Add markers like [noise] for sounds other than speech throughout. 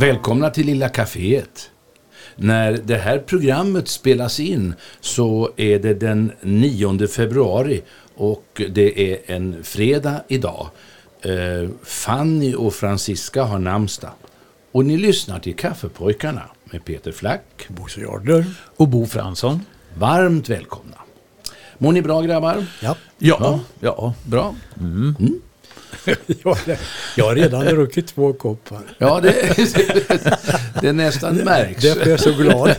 Välkomna till Lilla Caféet. När det här programmet spelas in så är det den 9 februari och det är en fredag idag. Eh, Fanny och Franziska har namnsdag. Och ni lyssnar till Kaffepojkarna med Peter Flack. Bosse Jarder. Och Bo Fransson. Varmt välkomna. Mår ni bra grabbar? Ja. Ja, ja. Bra. [laughs] Jag, jag har redan druckit två koppar. Ja, det, det nästan märks. Därför är jag så glad.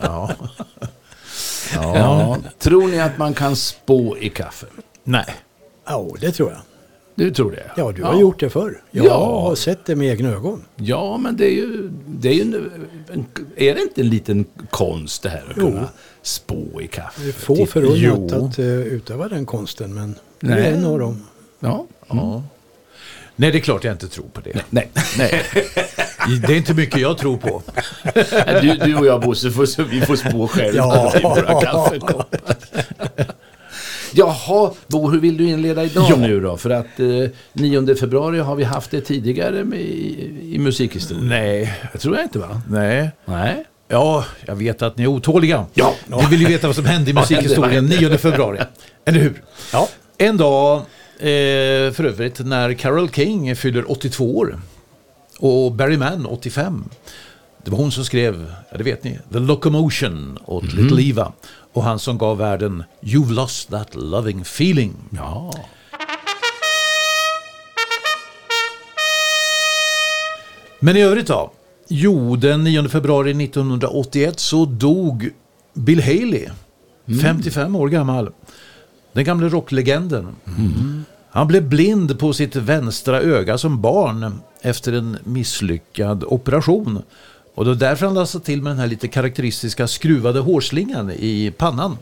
ja. Ja. Tror ni att man kan spå i kaffe? Nej. Ja, det tror jag. Du tror det? Ja, du har gjort det förr. Jag Ja. har sett det med egna ögon. Ja, men det är ju... Det är, ju en, en, är det inte en liten konst det här att Jo. kunna spå i kaffe? Det är få förunnat att uh, utöva den konsten, men Nej. är en av dem. Ja. Ja. Nej, det är klart jag inte tror på det. Nej, nej. [laughs] Det är inte mycket jag tror på. [laughs] Du, du och jag Bosse, får, vi får spå själva Ja. i våra kaffekoppar. [laughs] Jaha, Bo, hur vill du inleda idag Ja. nu då? För att eh, 9 februari har vi haft det tidigare med, i, i musikhistorien. Nej. Det tror jag inte va? Nej. Nej. Ja, jag vet att ni är otåliga. Ja. Ni vill ju veta vad som hände i musikhistorien 9 februari. Eller hur? Ja. En dag, eh, för övrigt, när Carole King fyller 82 år och Barry Mann 85. Det var hon som skrev, ja det vet ni, The Locomotion åt Little Eva. Och han som gav världen You've lost that loving feeling. Ja. Men i övrigt då? Jo, den 9 februari 1981 så dog Bill Haley, 55 år gammal. Den gamle rocklegenden. Han blev blind på sitt vänstra öga som barn efter en misslyckad operation. Och det var därför han lade till med den här lite karaktäristiska skruvade hårslingan i pannan.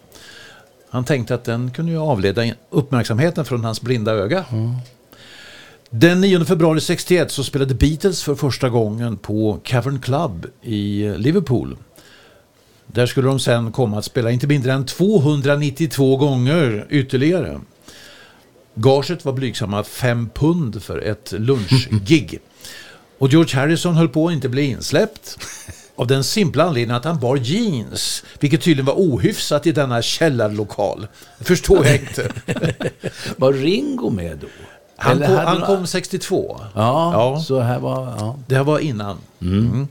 Han tänkte att den kunde ju avleda uppmärksamheten från hans blinda öga. Den 9 februari 61 så spelade Beatles för första gången på Cavern Club i Liverpool. Där skulle de sen komma att spela inte mindre än 292 gånger ytterligare. Gaget var blygsamma 5 pund för ett lunchgig. [laughs] Och George Harrison höll på att inte bli insläppt. Av den simpla anledningen att han bar jeans, vilket tydligen var ohyfsat i denna källarlokal. Förstår jag inte. [laughs] Var Ringo med då? Han, kom, han kom 62. Ja, Ja. så här var... Ja. Det här var innan. Mm.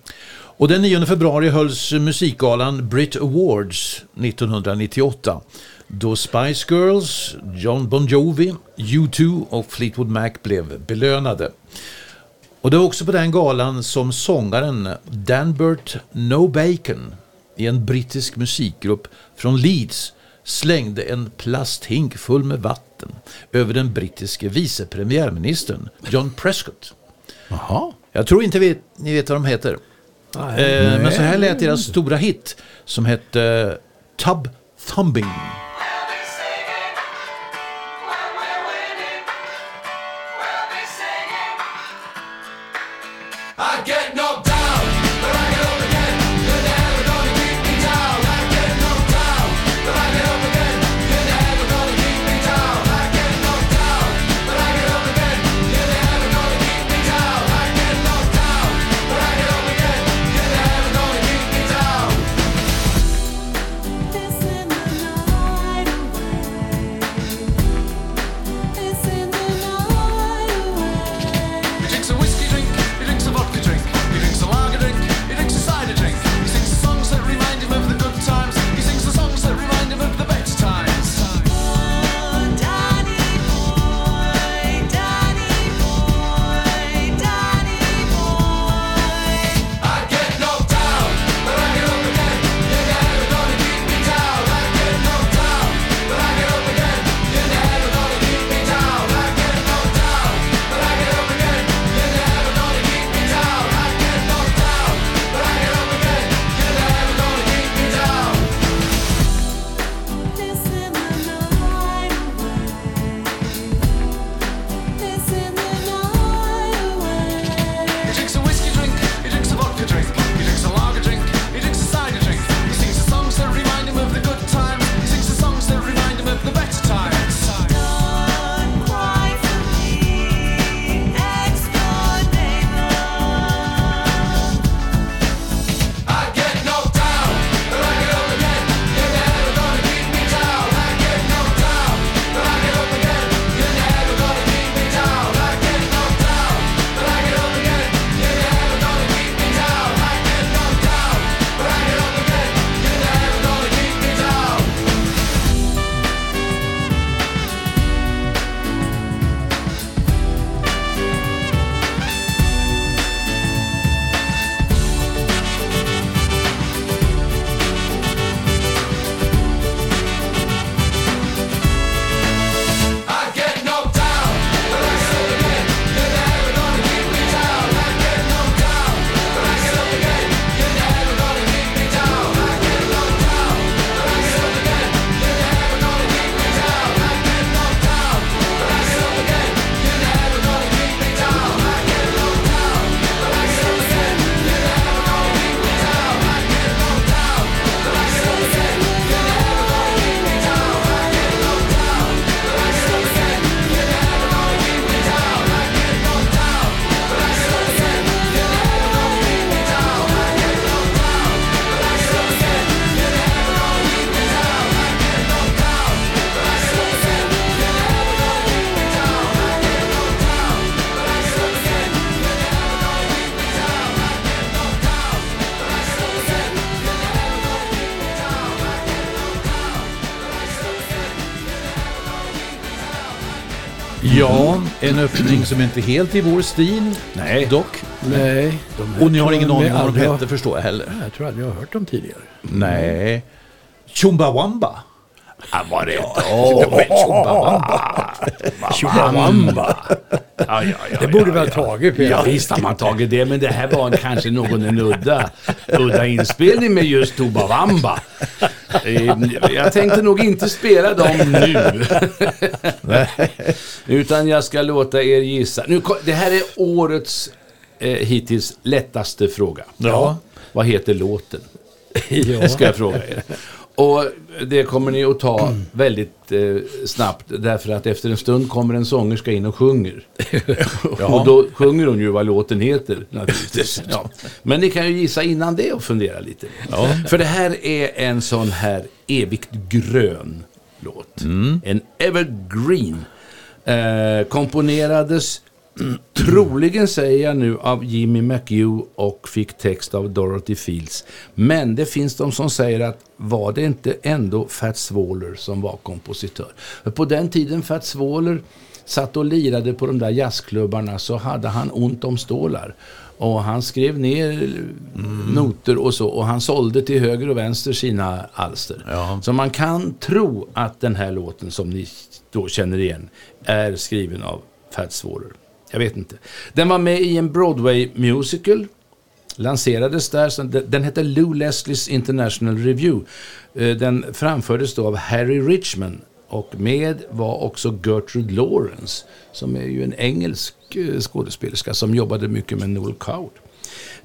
Och den 9 februari hölls musikgalan Brit Awards 1998. Då Spice Girls, John Bon Jovi, U2 och Fleetwood Mac blev belönade. Och det var också på den galan som sångaren Danbert No Bacon i en brittisk musikgrupp från Leeds slängde en plasthink full med vatten över den brittiske vice premiärministern John Prescott. Jaha. Jag tror inte vi, ni vet vad de heter. Eh, men så här lät deras stora hit som hette Tub Thumbing. En öppning som inte är helt i vår stil. Nej. Dock. Nej. Och ni har ingen aning om vad de hette förstår jag heller. Jag tror aldrig jag har hört dem tidigare. Nej. Chumbawamba. Ja, var det Chumbawamba. Ja, ja, ja, Det borde ja, vi ha ja. tagit. Peter. Ja, visst har man tagit det, men det här var kanske någon en udda, udda inspelning med just Tobawamba. Eh, Jag tänkte nog inte spela dem nu. [laughs] Utan jag ska låta er gissa. Nu, det här är årets eh, hittills lättaste fråga. Ja. Vad heter låten? Ja. [laughs] Ska jag fråga er. Och det kommer ni att ta väldigt eh, snabbt därför att efter en stund kommer en sångerska in och sjunger. [laughs] och då sjunger hon ju vad låten heter. [laughs] Ja. Men ni kan ju gissa innan det och fundera lite. För det här är en sån här evigt grön låt. En evergreen. Eh, komponerades Troligen säger jag nu av Jimmy McHugh och fick text av Dorothy Fields. Men det finns de som säger att var det inte ändå Fats Waller som var kompositör? På den tiden Fats Waller satt och lirade på de där jazzklubbarna så hade han ont om stålar. Och han skrev ner noter och så och han sålde till höger och vänster sina alster. Ja. Så man kan tro att den här låten som ni då känner igen är skriven av Fats Waller. Jag vet inte. Den var med i en Broadway musical. Lanserades där. Den hette Lou Leslies International Review. Eh, Den framfördes då av Harry Richman. Och med var också Gertrude Lawrence. Som är ju en engelsk eh, skådespelerska som jobbade mycket med Noel Coward.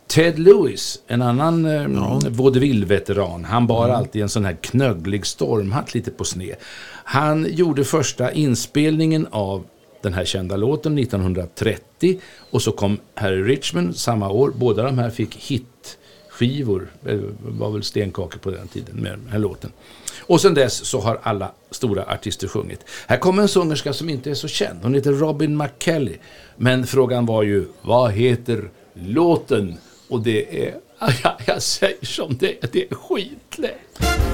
Ted Lewis, en annan eh, vaudeville-veteran, han bar alltid en sån här knögglig stormhatt lite på sned. Han gjorde första inspelningen av den här kända låten 1930 och så kom Harry Richmond samma år. Båda de här fick hitskivor, det var väl stenkakor på den tiden med den här låten. Och sen dess så har alla stora artister sjungit. Här kommer en sångerska som inte är så känd. Hon heter Robin McKelly. Men frågan var ju, vad heter låten? Och det är, [laughs] jag, jag säger som det är, det är skitlätt.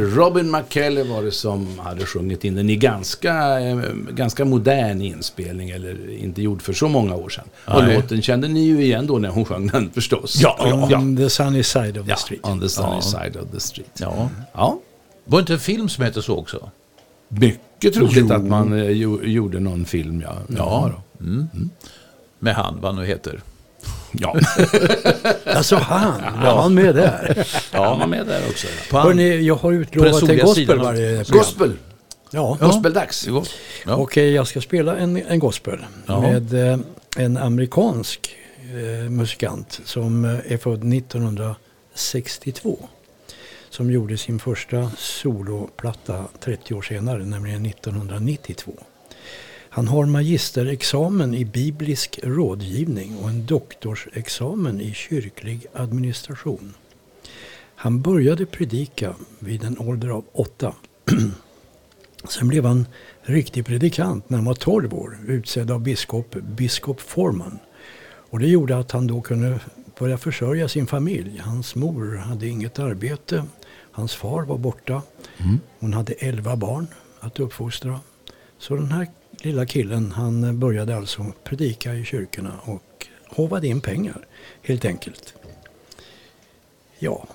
Ja, Robin McKelly var det som hade sjungit in den i ganska, eh, ganska modern inspelning, eller inte gjord för så många år sedan. Och Nej. låten kände ni ju igen då när hon sjöng den förstås. Ja, On the sunny side of the Ja, street. on the sunny Ja. side of the street. Ja. Ja, Var det inte en film som heter så också? mycket troligt Jo. att man eh, jo, gjorde någon film, ja. Ja. då. Med han, vad nu heter. Ja. [laughs] Alltså han, var han med där? ja, han var med där också. På han, Hörrni, jag har utlovat en gospel sidan varje program. Gospel, Ja. gospeldags. Ja. Ja. Och eh, jag ska spela en, en gospel Ja. med eh, en amerikansk eh, musikant som eh, är född 1962. Som gjorde sin första soloplatta 30 år senare, nämligen 1992. Han har magisterexamen i biblisk rådgivning och en doktorsexamen i kyrklig administration. Han började predika vid en ålder av åtta. [clears throat] Sen blev han riktig predikant när han var 12 år, utsedd av biskop, biskop Forman. Och det gjorde att han då kunde börja försörja sin familj. Hans mor hade inget arbete, hans far var borta. Hon hade 11 barn att uppfostra. Så den här lilla killen han började alltså predika i kyrkorna och håvade in pengar helt enkelt. Ja,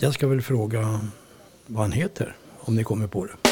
jag ska väl fråga vad han heter om ni kommer på det.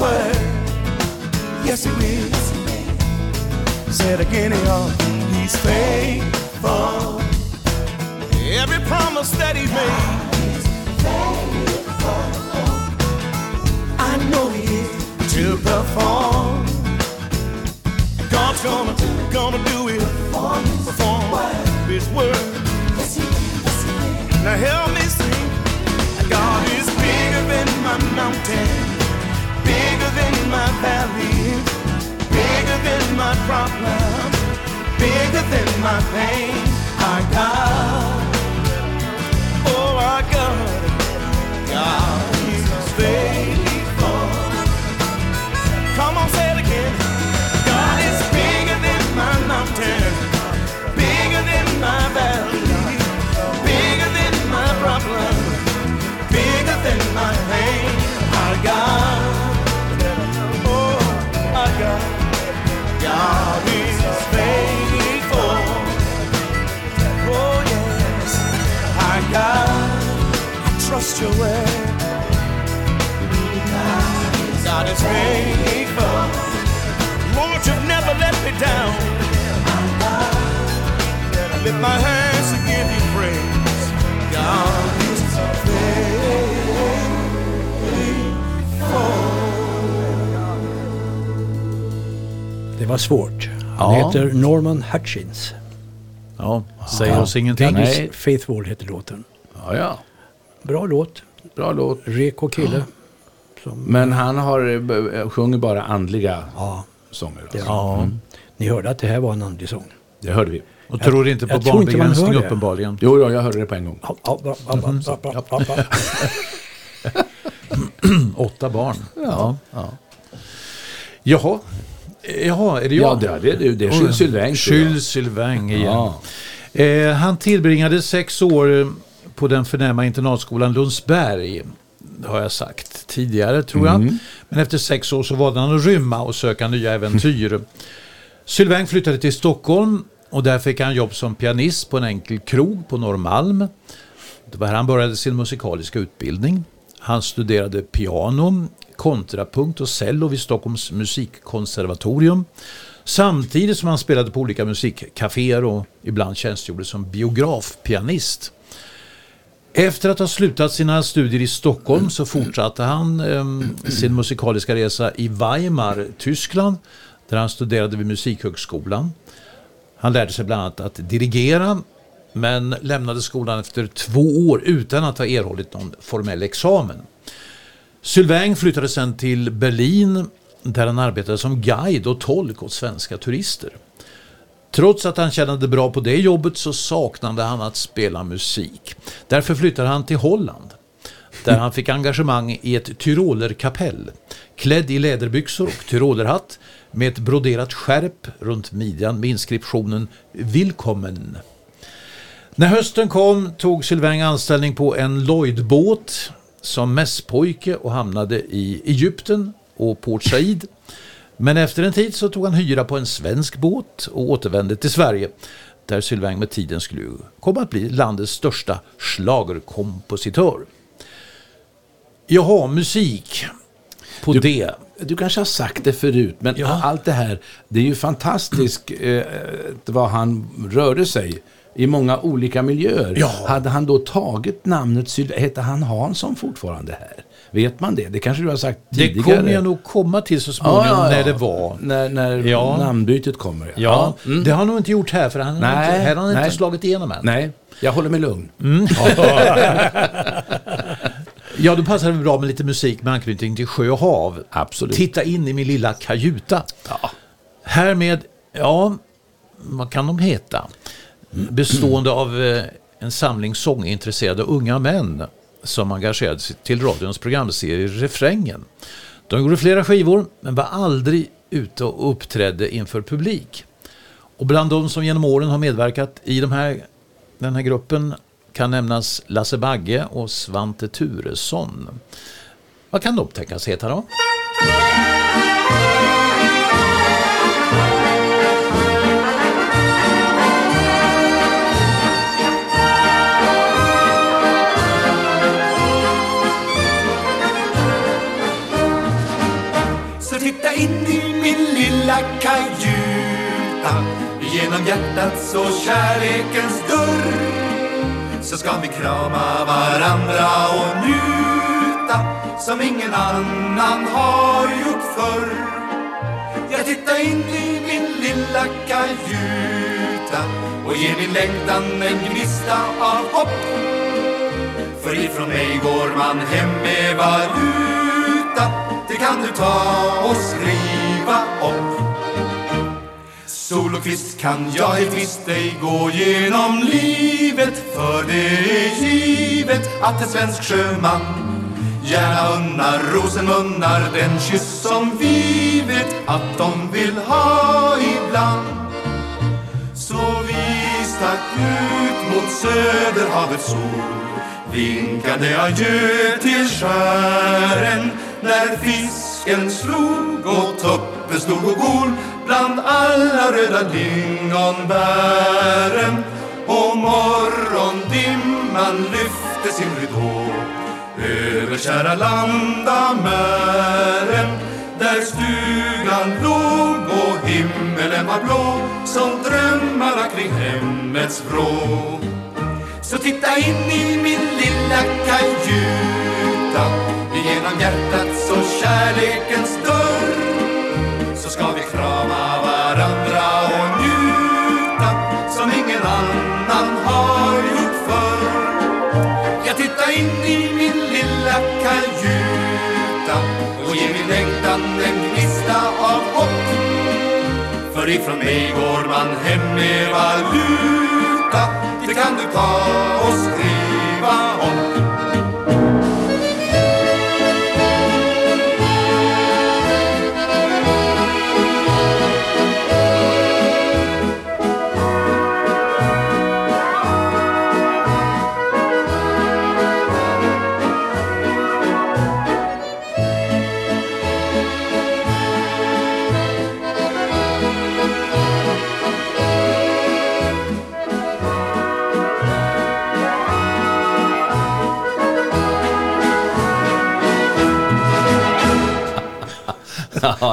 Word. Yes, He will. Say it again, y'all. He's faithful. Every promise that He made. I know he is to perform. God's gonna, gonna do it. Perform his word. Now help me sing. God is bigger than my mountain, bigger than my valley, bigger than my problem, bigger than my pain. Our oh, God, oh our God. God is faithful. Oh, trust your way. God is faithful. Lord, never let me down. Lift my hands to give you. Var svårt. Han Ja. heter Norman Hutchins. Ja, säger oss ingenting. Nej. Faithful heter låten. Ja, ja. Bra låt. Bra låt. Reko kille. Som, Men han har, eh, b- sjunger bara andliga ja, sånger. Alltså. Ja, Ni hörde att det här var en andlig sång. Det hörde vi. och tror inte på jag tror inte man barnbegränsning uppenbarligen. Jo, ja, jag hörde det på en gång. Ja, ja, ja, ja, ja, ja, ja, ja. [laughs] Åtta barn. Ja, ja. Jaha, Jaha är det jag? Ja, det, det, det är Jules Sylvain. Jules Sylvain igen. Ja. Eh, han tillbringade sex år eh, på den förnäma internatskolan Lundsberg. Det har jag sagt tidigare tror jag. Mm. Men efter sex år så valde han att rymma och söka nya äventyr. Sylvain flyttade till Stockholm och där fick han jobb som pianist på en enkel krog på Norrmalm. Det var här han började sin musikaliska utbildning. Han studerade piano, kontrapunkt och cello vid Stockholms musikkonservatorium. Samtidigt som han spelade på olika musikcaféer och ibland tjänstgjorde som biografpianist. Efter att ha slutat sina studier i Stockholm så fortsatte han eh, sin musikaliska resa i Weimar, Tyskland, där han studerade vid Musikhögskolan. Han lärde sig bland annat att dirigera, men lämnade skolan efter två år utan att ha erhållit någon formell examen. Sylvain flyttade sen till Berlin där han arbetade som guide och tolk åt svenska turister. Trots att han tjänade bra på det jobbet så saknade han att spela musik. Därför flyttade han till Holland. Där han fick engagemang i ett tyrolerkapell. Klädd i läderbyxor och tyrolerhatt med ett broderat skärp runt midjan med inskriptionen Willkommen. När hösten kom tog Sylvain anställning på en Lloydbåt som mässpojke och hamnade i Egypten och Port Said. Men efter en tid så tog han hyra på en svensk båt och återvände till Sverige där Sylvain med tiden skulle komma att bli landets största schlagerkompositör. Jaha, musik. På det. Du kanske har sagt det förut, men Ja. allt det här, det är ju fantastiskt eh, vad han rörde sig i många olika miljöer. Ja. Hade han då tagit namnet Sylvain, heter han Hansson fortfarande här? Vet man det? Det kanske du har sagt Det tidigare? kommer jag nog komma till så småningom Ja, ja, när det var. När, när Ja. namnbytet kommer. Ja, Mm. det har han nog inte gjort här för han har Nej, inte, här har han nej. inte slagit igenom än. Nej, jag håller mig lugn. [laughs] Ja, då passar det bra med lite musik med anknytning till sjö och hav. Absolut. Titta in i min lilla kajuta. Ja. Härmed, ja, vad kan de heta? Bestående av eh, en samling sångintresserade unga män som engagerade sig till radions programserie Refrängen. De gjorde flera skivor men var aldrig ute och uppträdde inför publik. Och bland de som genom åren har medverkat i de här, den här gruppen kan nämnas Lasse Bagge och Svante Turesson. Vad kan de tänkas heta då? Genom hjärtats och kärlekens dörr Så ska vi krama varandra och njuta Som ingen annan har gjort förr. Jag tittar in i min lilla kajuta Och ger min längtan en gnista av hopp. För ifrån mig går man hem med valuta. Det kan du ta och skriva upp Sol och kvist kan jag helt visst ej gå genom livet. För det är givet att en svensk sjöman Gärna unnar rosenmunnar den kyss som vi vet att de vill ha ibland. Så vi stack ut mot Söderhavets sol Vinkade adjö till skären. När fisken slog och tuppen stod och gol Bland alla röda lingonbären Och morgondimman lyfte sin ridå Över kära landamären där stugan låg och himmelen var blå som drömmarna kring hemmets vrå. Så titta in i min lilla kajuta genom hjärtats och kärlekens dörr lilla kajuta och ge min längtan en gnista av hopp. För ifrån mig går man hem med valuta, det kan du ta och skriva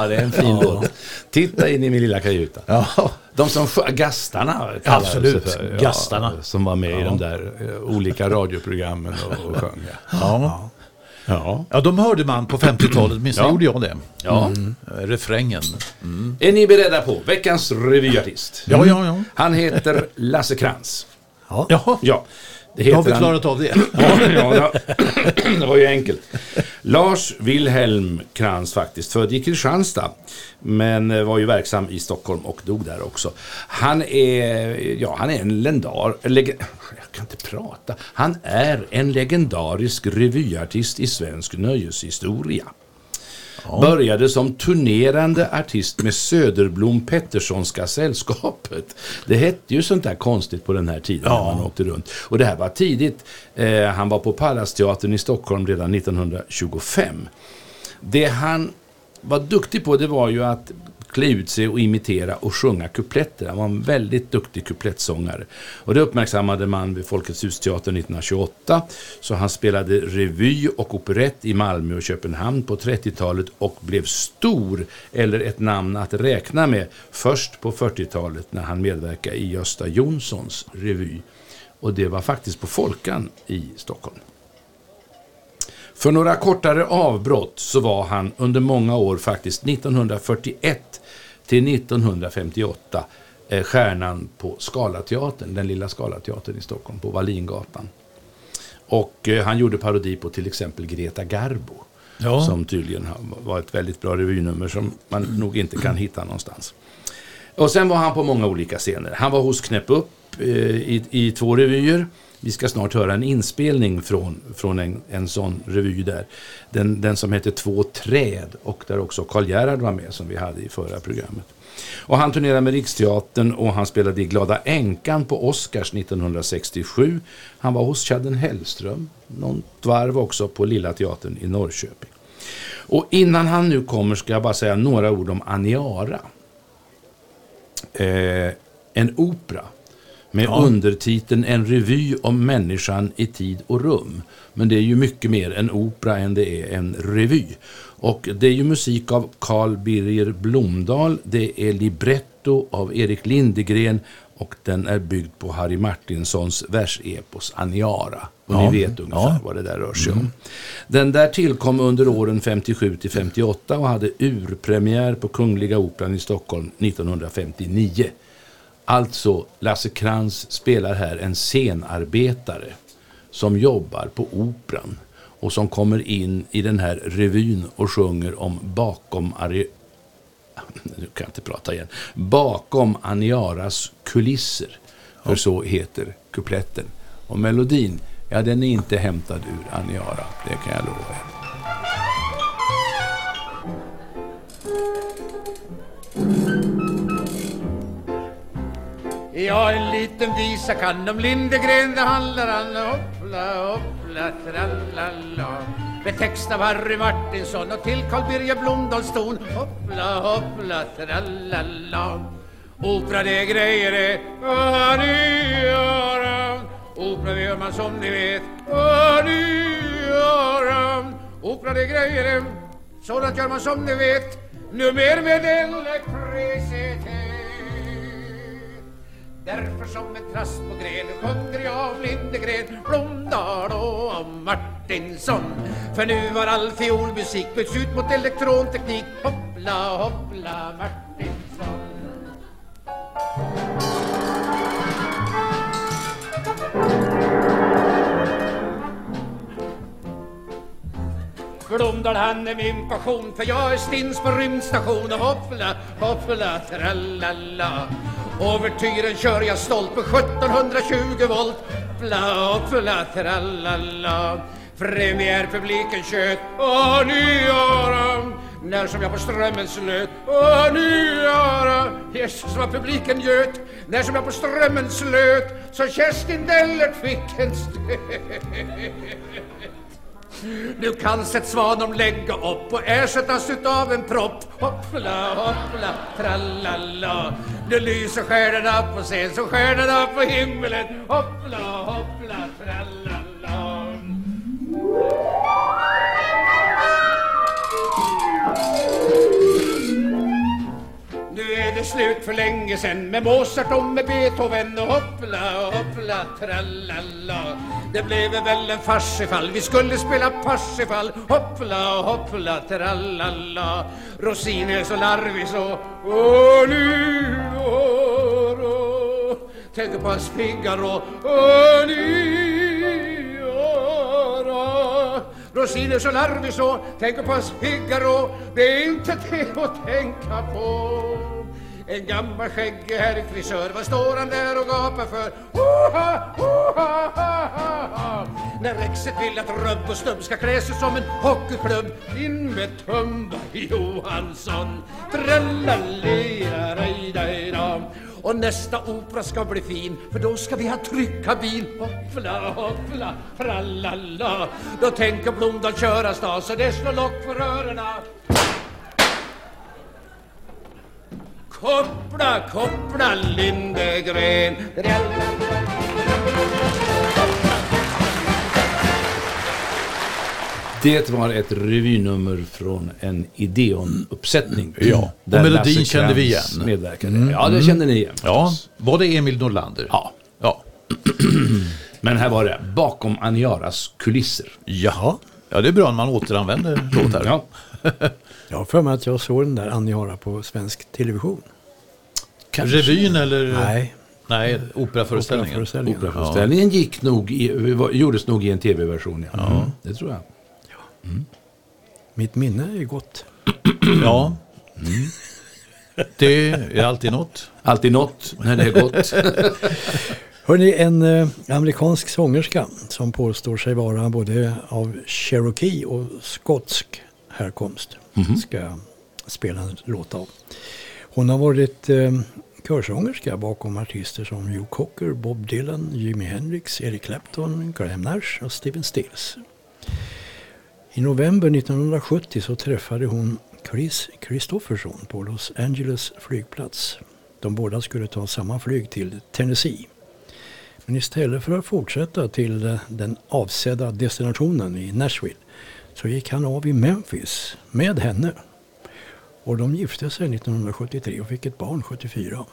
Ja, det är en fin låt. Titta in i min lilla kajuta. Ja. De som sjö- gastarna Absolut, det för, gastarna. som var med i de där eh, olika radioprogrammen och, och sjöng. Ja. Ja. Ja. ja, de hörde man på 50-talet, minst Ja. gjorde jag det. Ja. Mm. Refrängen. Är ni beredda på veckans revyartist? Ja, ja, ja. Han heter Lasse Krantz. Jaha, Ja, då har vi klarat av det. Ja, det var ju enkelt. Lars Wilhelm Krantz faktiskt, född i Kristianstad. Men eh, var ju verksam i Stockholm och dog där också. Han är, ja, han är en lendar... Leg, jag kan inte prata. Han är en legendarisk revyartist i svensk nöjeshistoria. Började som turnerande artist med Söderblom Petterssonska sällskapet. Det hette ju sånt där konstigt på den här tiden när man åkte runt. Och det här var tidigt. Eh, han var på Pallatsteatern i Stockholm redan 1925. Det han var duktig på det var ju att klä ut sig och imitera och sjunga kupletter. Han var en väldigt duktig kuplettsångare. Och det uppmärksammade man vid Folkets husteatern 1928. Så han spelade revy och operett i Malmö och Köpenhamn på 30-talet och blev stor, eller ett namn att räkna med, först på 40-talet när han medverkade i Gösta Jonssons revy. Och det var faktiskt på Folkan i Stockholm. För några kortare avbrott så var han under många år, faktiskt 1941 till 1958, eh, stjärnan på Scalateatern, den lilla Scalateatern i Stockholm, på Wallingatan. Och eh, han gjorde parodi på till exempel Greta Garbo. Ja. Som tydligen var ett väldigt bra revynummer som man nog inte kan hitta någonstans. Och sen var han på många olika scener. Han var hos Knäpp upp eh, i, i två revyer. Vi ska snart höra en inspelning från, från en, en sån revy där. Den, den som heter Två träd och där också Karl Gerhard var med som vi hade i förra programmet. Och han turnerade med Riksteatern och han spelade i Glada änkan på Oscars 1967. Han var hos Chadden Hellström, något varv också på Lilla Teatern i Norrköping. Och innan han nu kommer ska jag bara säga några ord om Aniara eh, en opera med undertiteln En revy om människan i tid och rum. Men det är ju mycket mer en opera än det är en revy. Och det är ju musik av Carl Birger Blomdahl, det är libretto av Erik Lindegren och den är byggd på Harry Martinsons versepos Aniara. Och Ja, ni vet ungefär ja. vad det där rör sig om. Den där tillkom under åren 57 till 58 och hade urpremiär på Kungliga Operan i Stockholm 1959. Alltså, Lasse Krantz spelar här en scenarbetare som jobbar på Operan och som kommer in i den här revyn och sjunger om bakom Ari... [laughs] Nu kan jag inte prata igen. Bakom Aniaras kulisser. För så heter kupletten. Och melodin, ja den är inte hämtad ur Aniara, det kan jag lova er. Ja, en liten visa kan om Lindegren det handlar om Hoppla, hoppla, trallala Med text av Harry Martinsson och till Carl Birger Blomdahls ton Hoppla, hoppla, trallala Opera det är grejer det, vad ni gör. Opera det gör man som ni vet, vad ni gör. Opera det är grejer det, sådant gör man som ni vet. Numer med elektricitet. Därför som en trast på gren sjunger jag om Lindegren, Blomdahl och Martinsson. För nu har all fiolmusik bytts ut mot elektronteknik. Hoppla, hoppla, Martinsson. Blomdahl han är min passion för jag är stins på rymdstation och hoppla, hoppla, tralala. Overtyren kör jag stolt på 1720 volt. Bla, bla, tralala. Premiärpubliken tjöt Åh, nyåra när som jag på strömmen slöt Åh, nyåra Jesus vad publiken göt. När som jag på strömmen slöt Så Kerstin Dellert fick en stöt. [laughs] nu kan Seth Svanom lägga upp och ersättas utav en propp. Hoppla, hoppla, tralala. Nu lyser stjärnorna på scen som stjärnorna på himmelen. Hoppla, hoppla, tralala. Är det slut för länge sen med Mozart och med Beethoven och hoppla, och hoppla, tralala. Det blev väl en fars ifall vi skulle spela Parsifal. Hoppla, och hoppla, tralala. Rosin är så larvig så. Åh, nyår. Tänker på hans Figaro. Åh, nyår. Rosin är så larvig så. Tänker på hans Figaro. Det är inte det att tänka på. En gammal skäggig herr frisör, vad står han där och gapar för? Oha, oha, ha, ha, ha. När Rexet vill att rubb och stubb ska klä sig som en hockeyklubb In med Tumba Johansson. Trallalera-raj-daj-dam och nästa opera ska bli fin för då ska vi ha tryckkabin Hoppla, hoppla, tralala Då tänker Blomdahl köra stas så det slår lock för öronen Koppla, koppla Lindegren Det var ett revynummer från en Ideon-uppsättning. Ja, och melodin kände vi igen. Medverkade. Ja, det kände ni igen. Ja, var det Emil Norlander? Ja. Ja. [clears throat] Men här var det Bakom Aniaras kulisser. Jaha. Ja, det är bra när man återanvänder låtar. Ja. [laughs] Jag har för mig att jag såg den där Aniara på svensk television. Revyn eller? Nej, Nej, operaföreställningen. Operaföreställningen. Operaföreställningen gick nog i, gjordes nog i en tv-version. Ja. Mm, det tror jag. Mitt minne är gott. Ja. Det är alltid något. Alltid något när det är gott. [laughs] Hörrni, en eh, amerikansk sångerska som påstår sig vara både av cherokee och skotsk härkomst Mm-hmm. ska jag spela en låt av. Hon har varit eh, körsångerska bakom artister som Joe Cocker, Bob Dylan, Jimi Hendrix, Eric Clapton, Graham Nash och Steven Stills. I november 1970 så träffade hon Chris Christofferson på Los Angeles flygplats. De båda skulle ta samma flyg till Tennessee. Men istället för att fortsätta till den avsedda destinationen i Nashville så gick han av i Memphis med henne. Och de gifte sig 1973 och fick ett barn 74.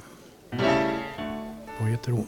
Vad heter hon?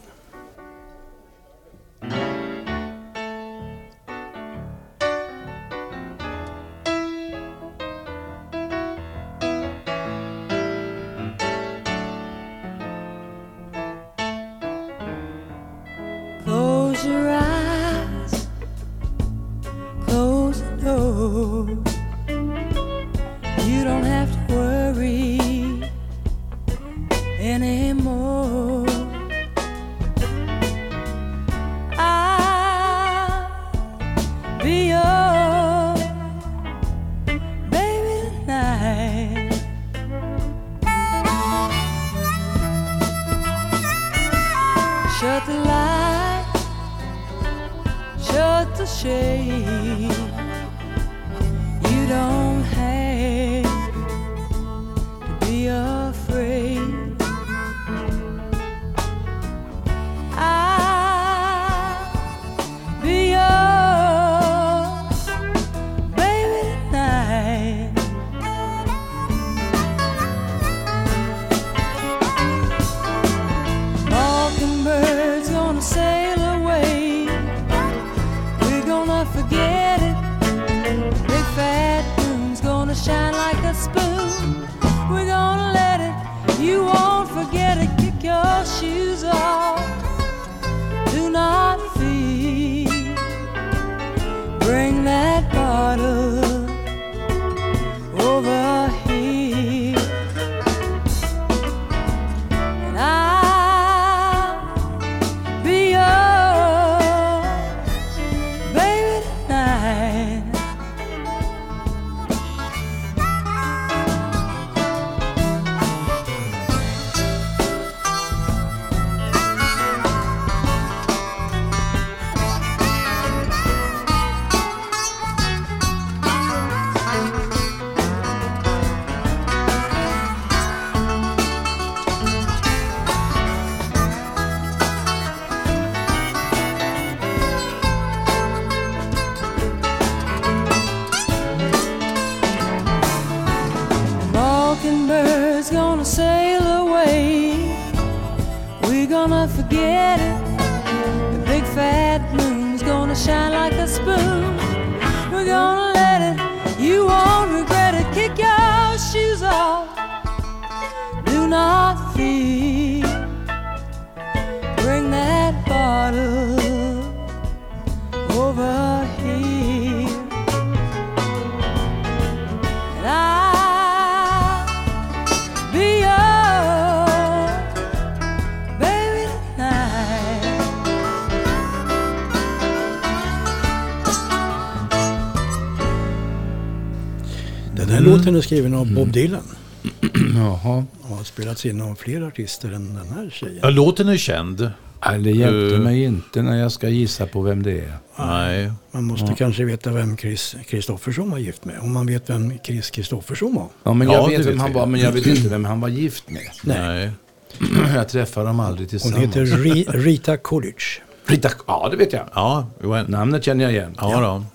Låten är skriven av Bob Dylan. [clears throat] Jaha. Och har spelats in av fler artister än den här tjejen. Ja, låten är känd. Nej, det hjälpte Eh. mig inte när jag ska gissa på vem det är. Nej. Man måste kanske veta vem Chris Kristoffersson var gift med. Om man vet vem Chris Kristoffersson var. Ja, men Ja, jag det vet vem vet han vi. var, men jag vet inte vem han var gift med. Nej. [clears throat] Jag träffar dem aldrig Hon tillsammans. heter Ri- Rita Coolidge. Rita, ja, det vet jag. Ja, jo, en- Namnet känner jag igen. ja då.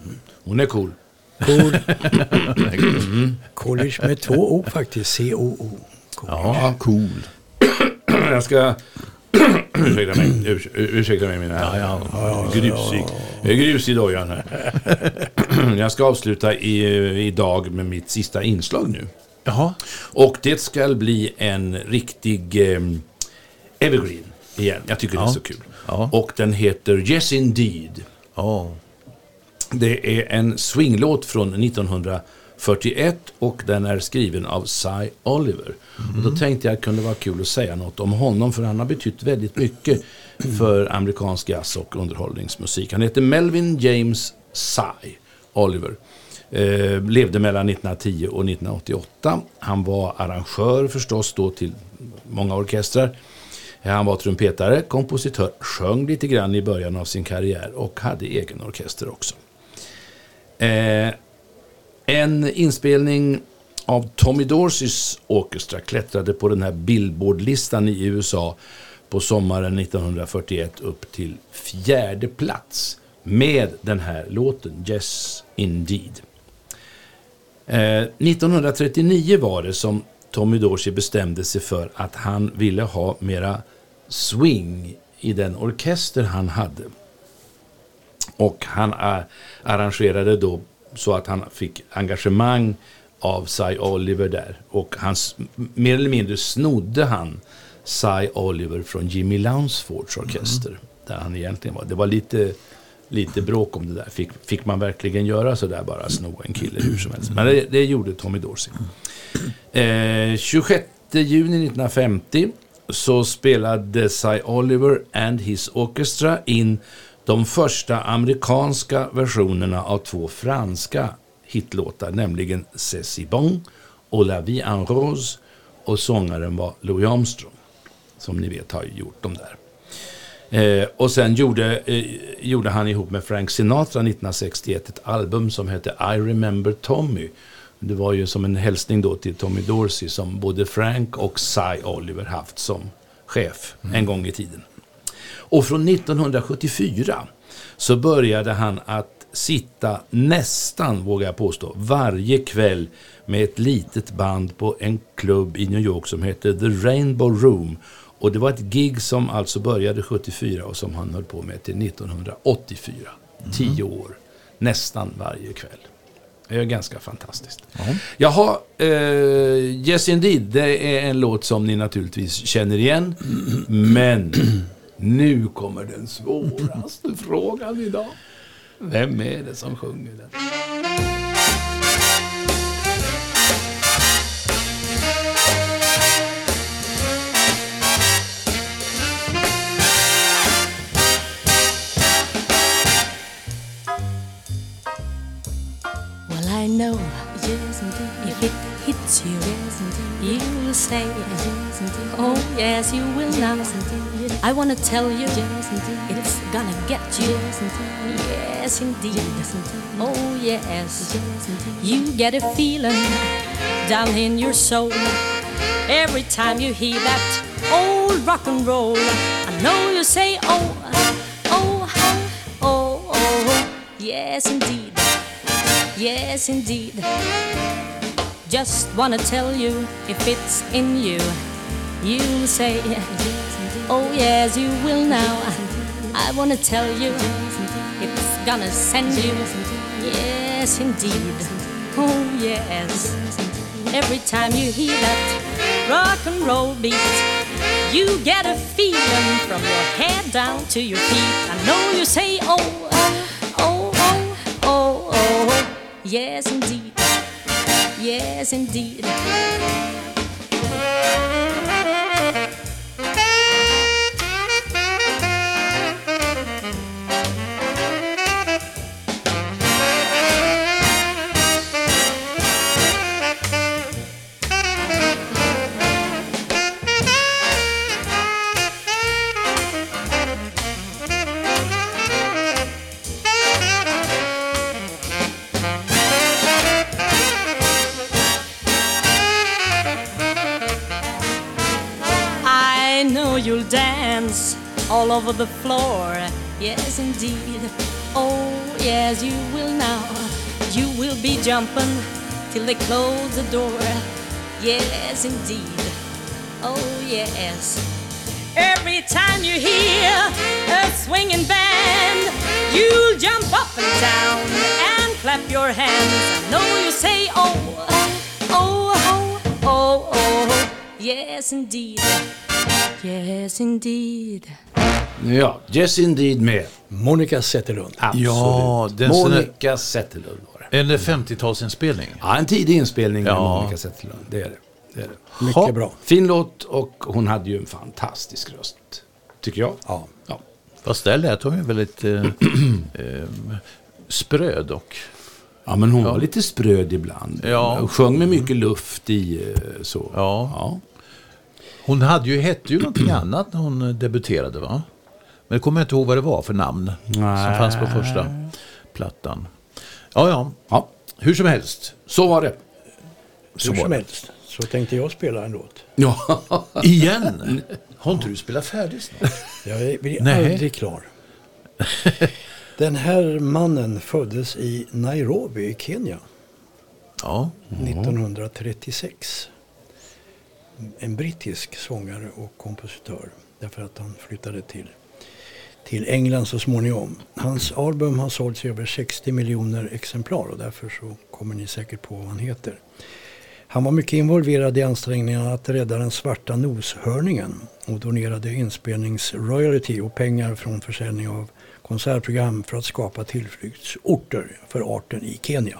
Hon är cool. Cool. Coolidge med två O faktiskt. C-O-O. Cool. Ja, cool. [clears throat] jag ska... [clears throat] ursäkta mig. Urs- ursäkta mig mina herrar. Ja, ja. Grusig. Jag är grus i dojan här. [clears throat] jag ska avsluta i, idag med mitt sista inslag nu. Jaha. Och det ska bli en riktig eh, evergreen igen. Jag tycker det är Ja. så kul. Ja. Och den heter Yes Indeed. Ja. Det är en swinglåt från 1941 och den är skriven av Cy Oliver. Och då tänkte jag att det kunde vara kul att säga något om honom för han har betytt väldigt mycket för amerikansk jazz och underhållningsmusik. Han heter Melvin James Cy Oliver. Eh, levde mellan 1910 och 1988. Han var arrangör förstås då till många orkestrar. Han var trumpetare, kompositör, sjöng lite grann i början av sin karriär och hade egen orkester också. Eh, en inspelning av Tommy Dorseys Orchestra klättrade på den här Billboardlistan i USA på sommaren 1941 upp till fjärde plats med den här låten Yes Indeed. Eh, 1939 var det som Tommy Dorsey bestämde sig för att han ville ha mera swing i den orkester han hade. Och han arrangerade då så att han fick engagemang av Cy Oliver där. Och han, mer eller mindre snodde han Cy Oliver från Jimmy Lounsfords orkester. Där han egentligen var. Det var lite, lite bråk om det där. Fick, fick man verkligen göra så där bara sno en kille hur som helst? Men det, det gjorde Tommy Dorsey. Eh, 26 juni 1950 så spelade Cy Oliver and his orchestra in de första amerikanska versionerna av två franska hitlåtar, nämligen C'est si bon och La vie en rose och sångaren var Louis Armstrong, som ni vet har gjort de där. Eh, och sen gjorde, eh, gjorde han ihop med Frank Sinatra 1961 ett album som hette I remember Tommy. Det var ju som en hälsning då till Tommy Dorsey som både Frank och Cy Oliver haft som chef en gång i tiden. Och från 1974 så började han att sitta nästan, vågar jag påstå, varje kväll med ett litet band på en klubb i New York som heter The Rainbow Room. Och det var ett gig som alltså började 74 och som han höll på med till 1984. Tio år, nästan varje kväll. Det är ganska fantastiskt. Jaha, eh, Yes Indeed, det är en låt som ni naturligtvis känner igen. [clears throat] Men nu kommer den svåraste frågan idag. Vem är det som sjunger den? You. You will say. Oh, yes, you will now. I want to tell you, yes. It's gonna get you, yes, indeed. Yes, indeed. Oh, yes, yes. You get a feeling down in your soul every time you hear that old rock and roll. I know you say, oh, oh, oh, oh, oh, yes, indeed. Yes, indeed. Just wanna tell you if it's in you, you say, Oh, yes, you will now. I wanna tell you it's gonna send you. Yes, indeed. Oh, yes. Every time you hear that rock and roll beat, you get a feeling from your head down to your feet. I know you say, Oh, oh, oh, oh, oh. oh. Yes, indeed. Yes, indeed. Over the floor. Yes, indeed. Oh, yes, you will now. You will be jumping till they close the door. Yes, indeed. Oh, yes. Every time you hear a swinging band, you'll jump up and down and clap your hands. I know you say, oh, oh, oh, oh, oh. Yes, indeed. Yes, indeed. Ja, Yes Indeed med. Monica Zetterlund. Absolut. Ja, den Monica Zetterlund var det. En 50-talsinspelning. Ja, en tidig inspelning med Ja. Monica Zetterlund. Det är det. det, är det. Mycket Ha. bra. Fin låt och hon hade ju en fantastisk röst. Tycker jag. Ja. ja. Fast där lät hon ju väldigt eh, [clears throat] eh, spröd och... Ja, men hon Ja. var lite spröd ibland. Ja. Och sjöng med mycket luft i eh, så. Ja. ja. Hon hade ju, hette ju någonting annat när hon eh, debuterade va? Men jag kommer inte ihåg vad det var för namn som Nej. fanns på första plattan. Ja, ja. Ja, Hur som helst. så var det. Så Hur som det. helst så tänkte jag spela en låt. Ja. Igen? Har inte du spelat färdigt snart? Jag blir Nej. aldrig klar. Den här mannen föddes i Nairobi i Kenya Ja. 1936. En brittisk sångare och kompositör. Därför att han flyttade till, till England så småningom. Hans album har sålts i över 60 miljoner exemplar och därför så kommer ni säkert på vad han heter. Han var mycket involverad i ansträngningarna att rädda den svarta noshörningen och donerade inspelningsroyalty och pengar från försäljning av konsertprogram för att skapa tillflyktsorter för arten i Kenya.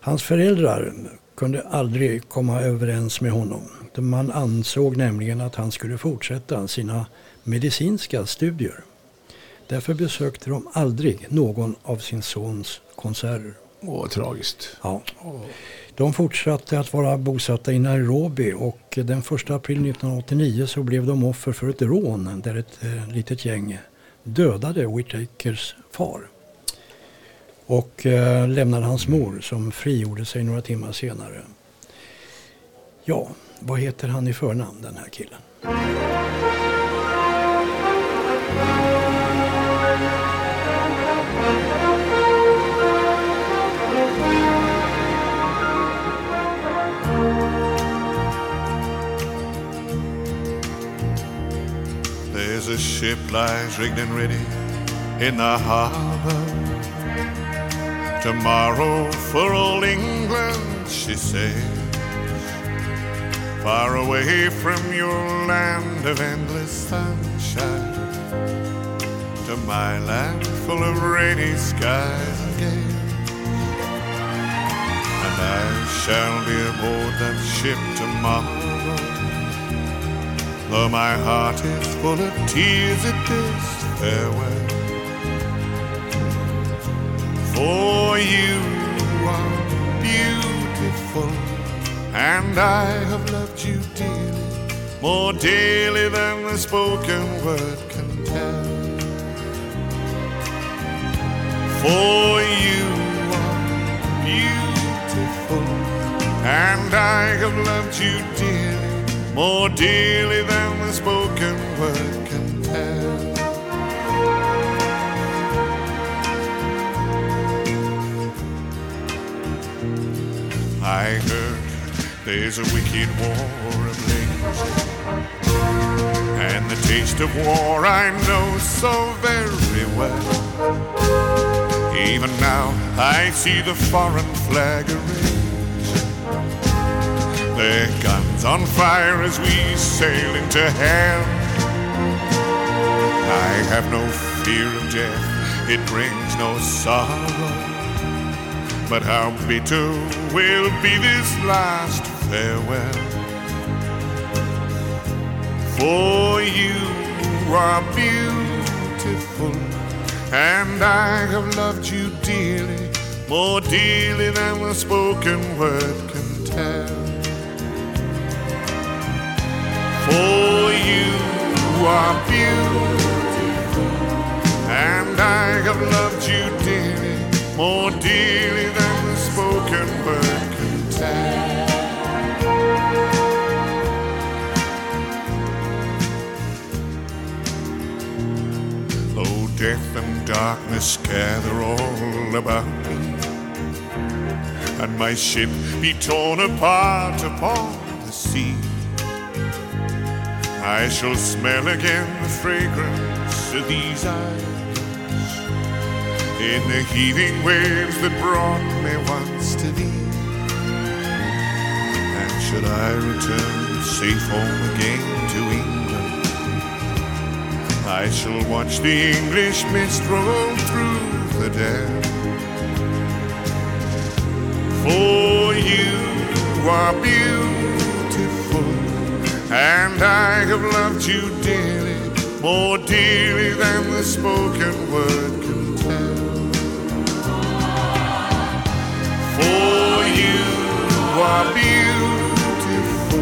Hans föräldrar kunde aldrig komma överens med honom. Man ansåg nämligen att han skulle fortsätta sina medicinska studier. Därför besökte de aldrig någon av sin sons konserter. Åh, tragiskt. Ja. De fortsatte att vara bosatta i Nairobi och den 1 april 1989 så blev de offer för ett rån där ett eh, litet gäng dödade Whitakers far. Och eh, lämnade hans mor som frigjorde sig några timmar senare. Ja, vad heter han i förnamn den här killen? Lies rigged and ready in the harbor Tomorrow for old England, she sails. Far away from your land of endless sunshine. To my land full of rainy skies gales. And I shall be aboard that ship tomorrow. Though my heart is full of tears at this farewell. For you are beautiful, and I have loved you dearly, more dearly than the spoken word can tell. For you are beautiful, and I have loved you dearly, more dearly than the spoken word can tell. I heard there's a wicked war ablaze. And the taste of war I know so very well. Even now I see the foreign flag arrays. Their guns on fire as we sail into hell. I have no fear of death, it brings no sorrow. But how bitter will be this last farewell. For you are beautiful, and I have loved you dearly, more dearly than the spoken word can tell. For you are beautiful, and I have loved you dearly, more dearly than the spoken word can tell. Though death and darkness gather all about me, and my ship be torn apart upon the sea, I shall smell again the fragrance of these eyes in the heaving waves that brought me once to thee. And should I return safe home again to England, I shall watch the English mist roll through the dell. For you are beautiful, and I have loved you dearly, more dearly than the spoken word can tell. For you are beautiful,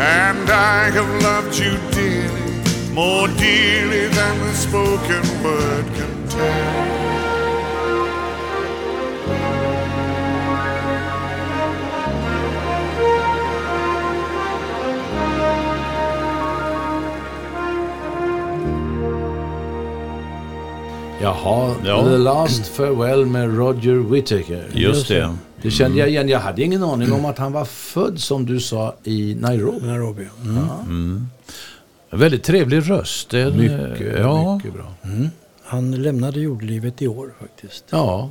and I have loved you dearly, more dearly than the spoken word can tell. Jaha, Ja. The Last Farewell med Roger Whittaker. Just det. Det kände jag igen. Jag hade ingen aning om att han var född, som du sa, i Nairobi. Nairobi. Mm. En väldigt trevlig röst. Det är en, Mycket, ja, mycket bra. Han lämnade jordlivet i år faktiskt. Ja,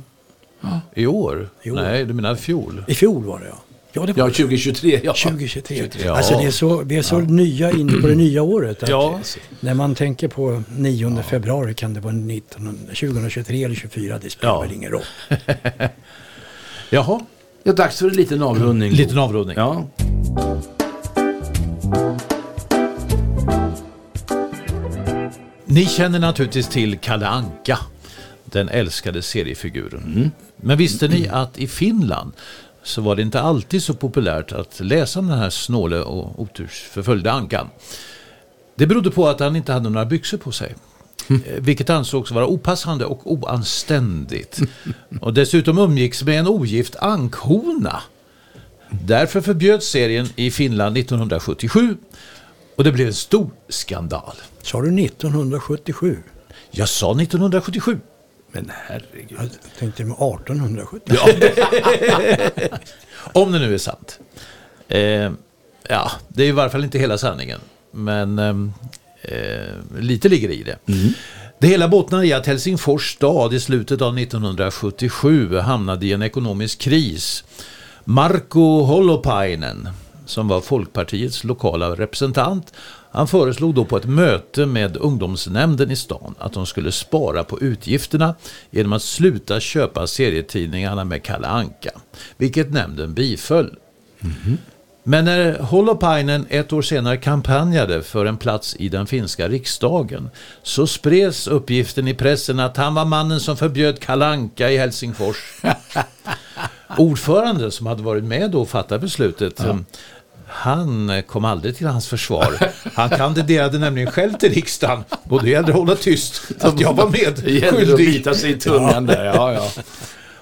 I år? I år. Nej, du menar i fjol? I fjol var det ja. Ja, det var ja det. 2023. Ja. 2023. Ja. Alltså det är så, vi är så nya in på det [clears throat] nya året. att Ja. När man tänker på 9 februari kan det vara 19, 2023 eller 2024. Det spelar Ja. väl ingen roll. [laughs] Jaha, Ja, dags för en liten avrundning. liten avrundning. Ja. Ni känner naturligtvis till Kalle Anka, den älskade seriefiguren. Men visste ni att i Finland så var det inte alltid så populärt att läsa om den här snåle och otursförföljda ankan. Det berodde på att han inte hade några byxor på sig. Eh, [laughs] Vilket ansågs vara opassande och oanständigt. Och dessutom umgicks med en ogift ankhona. Därför förbjöds serien i Finland 1977 och det blev en stor skandal. Sa du 1977? Jag sa 1977. Men herregud. Jag tänkte med 1870. Om det nu är sant. Eh, ja, det är i varje fall inte hela sanningen. Men ehm, eh, lite ligger i det. Det hela bottnar i att Helsingfors stad i slutet av 1977 hamnade i en ekonomisk kris. Marko Holopainen, som var Folkpartiets lokala representant, han föreslog då på ett möte med ungdomsnämnden i stan att de skulle spara på utgifterna genom att sluta köpa serietidningarna med Kalle Anka, vilket nämnden biföll. Men när Holopainen ett år senare kampanjade för en plats i den finska riksdagen så spreds uppgiften i pressen att han var mannen som förbjöd Kalanka i Helsingfors. [laughs] Ordföranden som hade varit med då och fattat beslutet han kom aldrig till hans försvar. Han kandiderade nämligen själv till riksdagen och det gällde att hålla tyst att jag var med. Det gäller att bita sig i tungan där. Ja, ja. [laughs]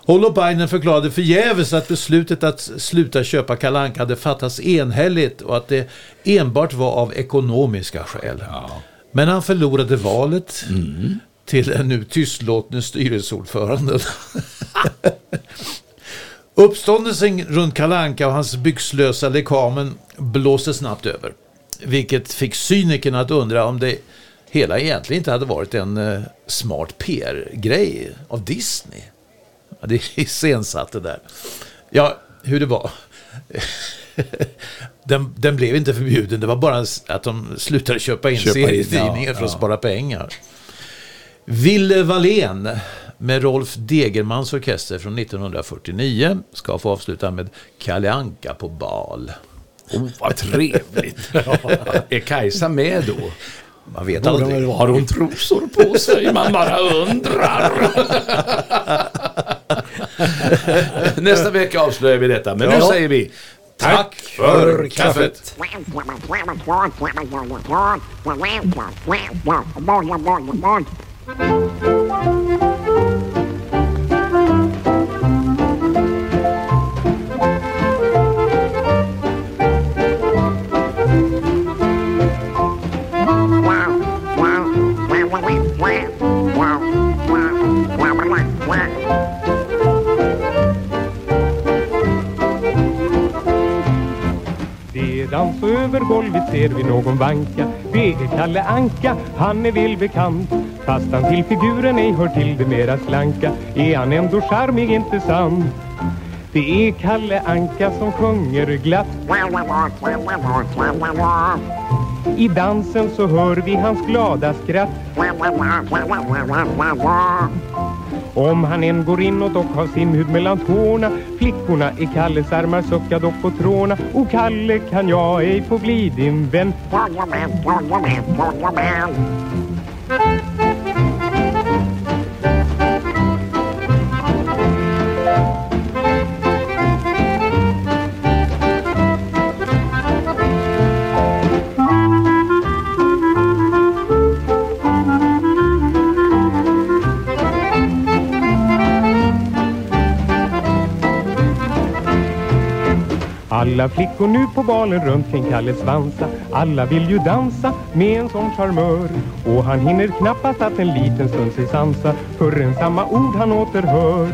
Holopainen förklarade förgäves att beslutet att sluta köpa Kalanka hade fattats enhälligt och att det enbart var av ekonomiska skäl. Men han förlorade valet till den nu tystlåtne styrelseordföranden. [laughs] Uppståndelsen runt Kalanka och hans byxlösa lekamen blåste snabbt över. Vilket fick cynikerna att undra om det hela egentligen inte hade varit en eh, smart PR-grej av Disney. Ja, det [laughs] iscensatte där. Ja, hur det var. [laughs] Den, den blev inte förbjuden, det var bara att de slutade köpa in Köpa in, serietidningar ja, för att ja. spara pengar. Ville Wallén med Rolf Degermans orkester från 1949 ska få avsluta med Kalle Anka på bal. Oh, vad trevligt. [laughs] Är Kajsa med då? Man vet Borde aldrig. Har hon trosor på sig? Man bara undrar. [laughs] Nästa vecka avslöjar vi detta, men nu Ja. säger vi tack för kaffet. Det dans och över golvet ser vi någon vanka. Det är Kalle Anka, han är väl bekant. Fast han till figuren ej hör till det mera slanka. Är han ändå charmig, inte sant? Det är Kalle Anka som sjunger glatt. I dansen så hör vi hans glada skratt. Om han än går inåt och har simhud mellan tårna Flickorna i Kalles armar suckar dock på tråna. Och Kalle kan jag ej få bli din vän? Alla flickor nu på balen runt kring Kalle svansa Alla vill ju dansa med en sån charmör. Och han hinner knappast att en liten stund sig sansa Förrän samma ord han återhör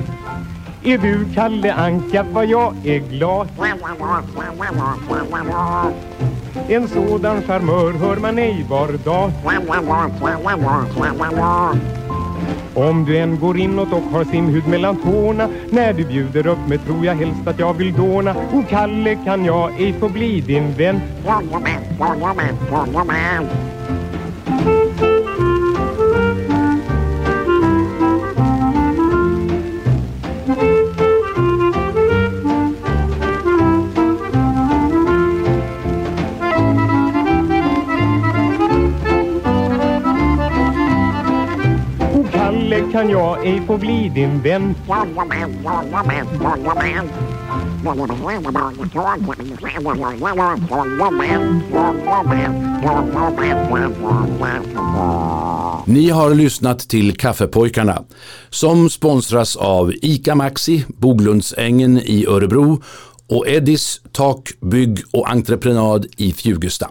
Är du Kalle Anka? Vad jag är glad. En sådan charmör hör man ej var dag. Om du än går inåt och har simhud mellan tårna När du bjuder upp mig tror jag helst att jag vill dåna. Och Kalle kan jag ej få bli din vän? Och kan jag ej få bli din vän Ni har lyssnat till Kaffepojkarna som sponsras av ICA Maxi, Boglundsängen i Örebro och Eddis Tak, Bygg och Entreprenad i Fjugesta.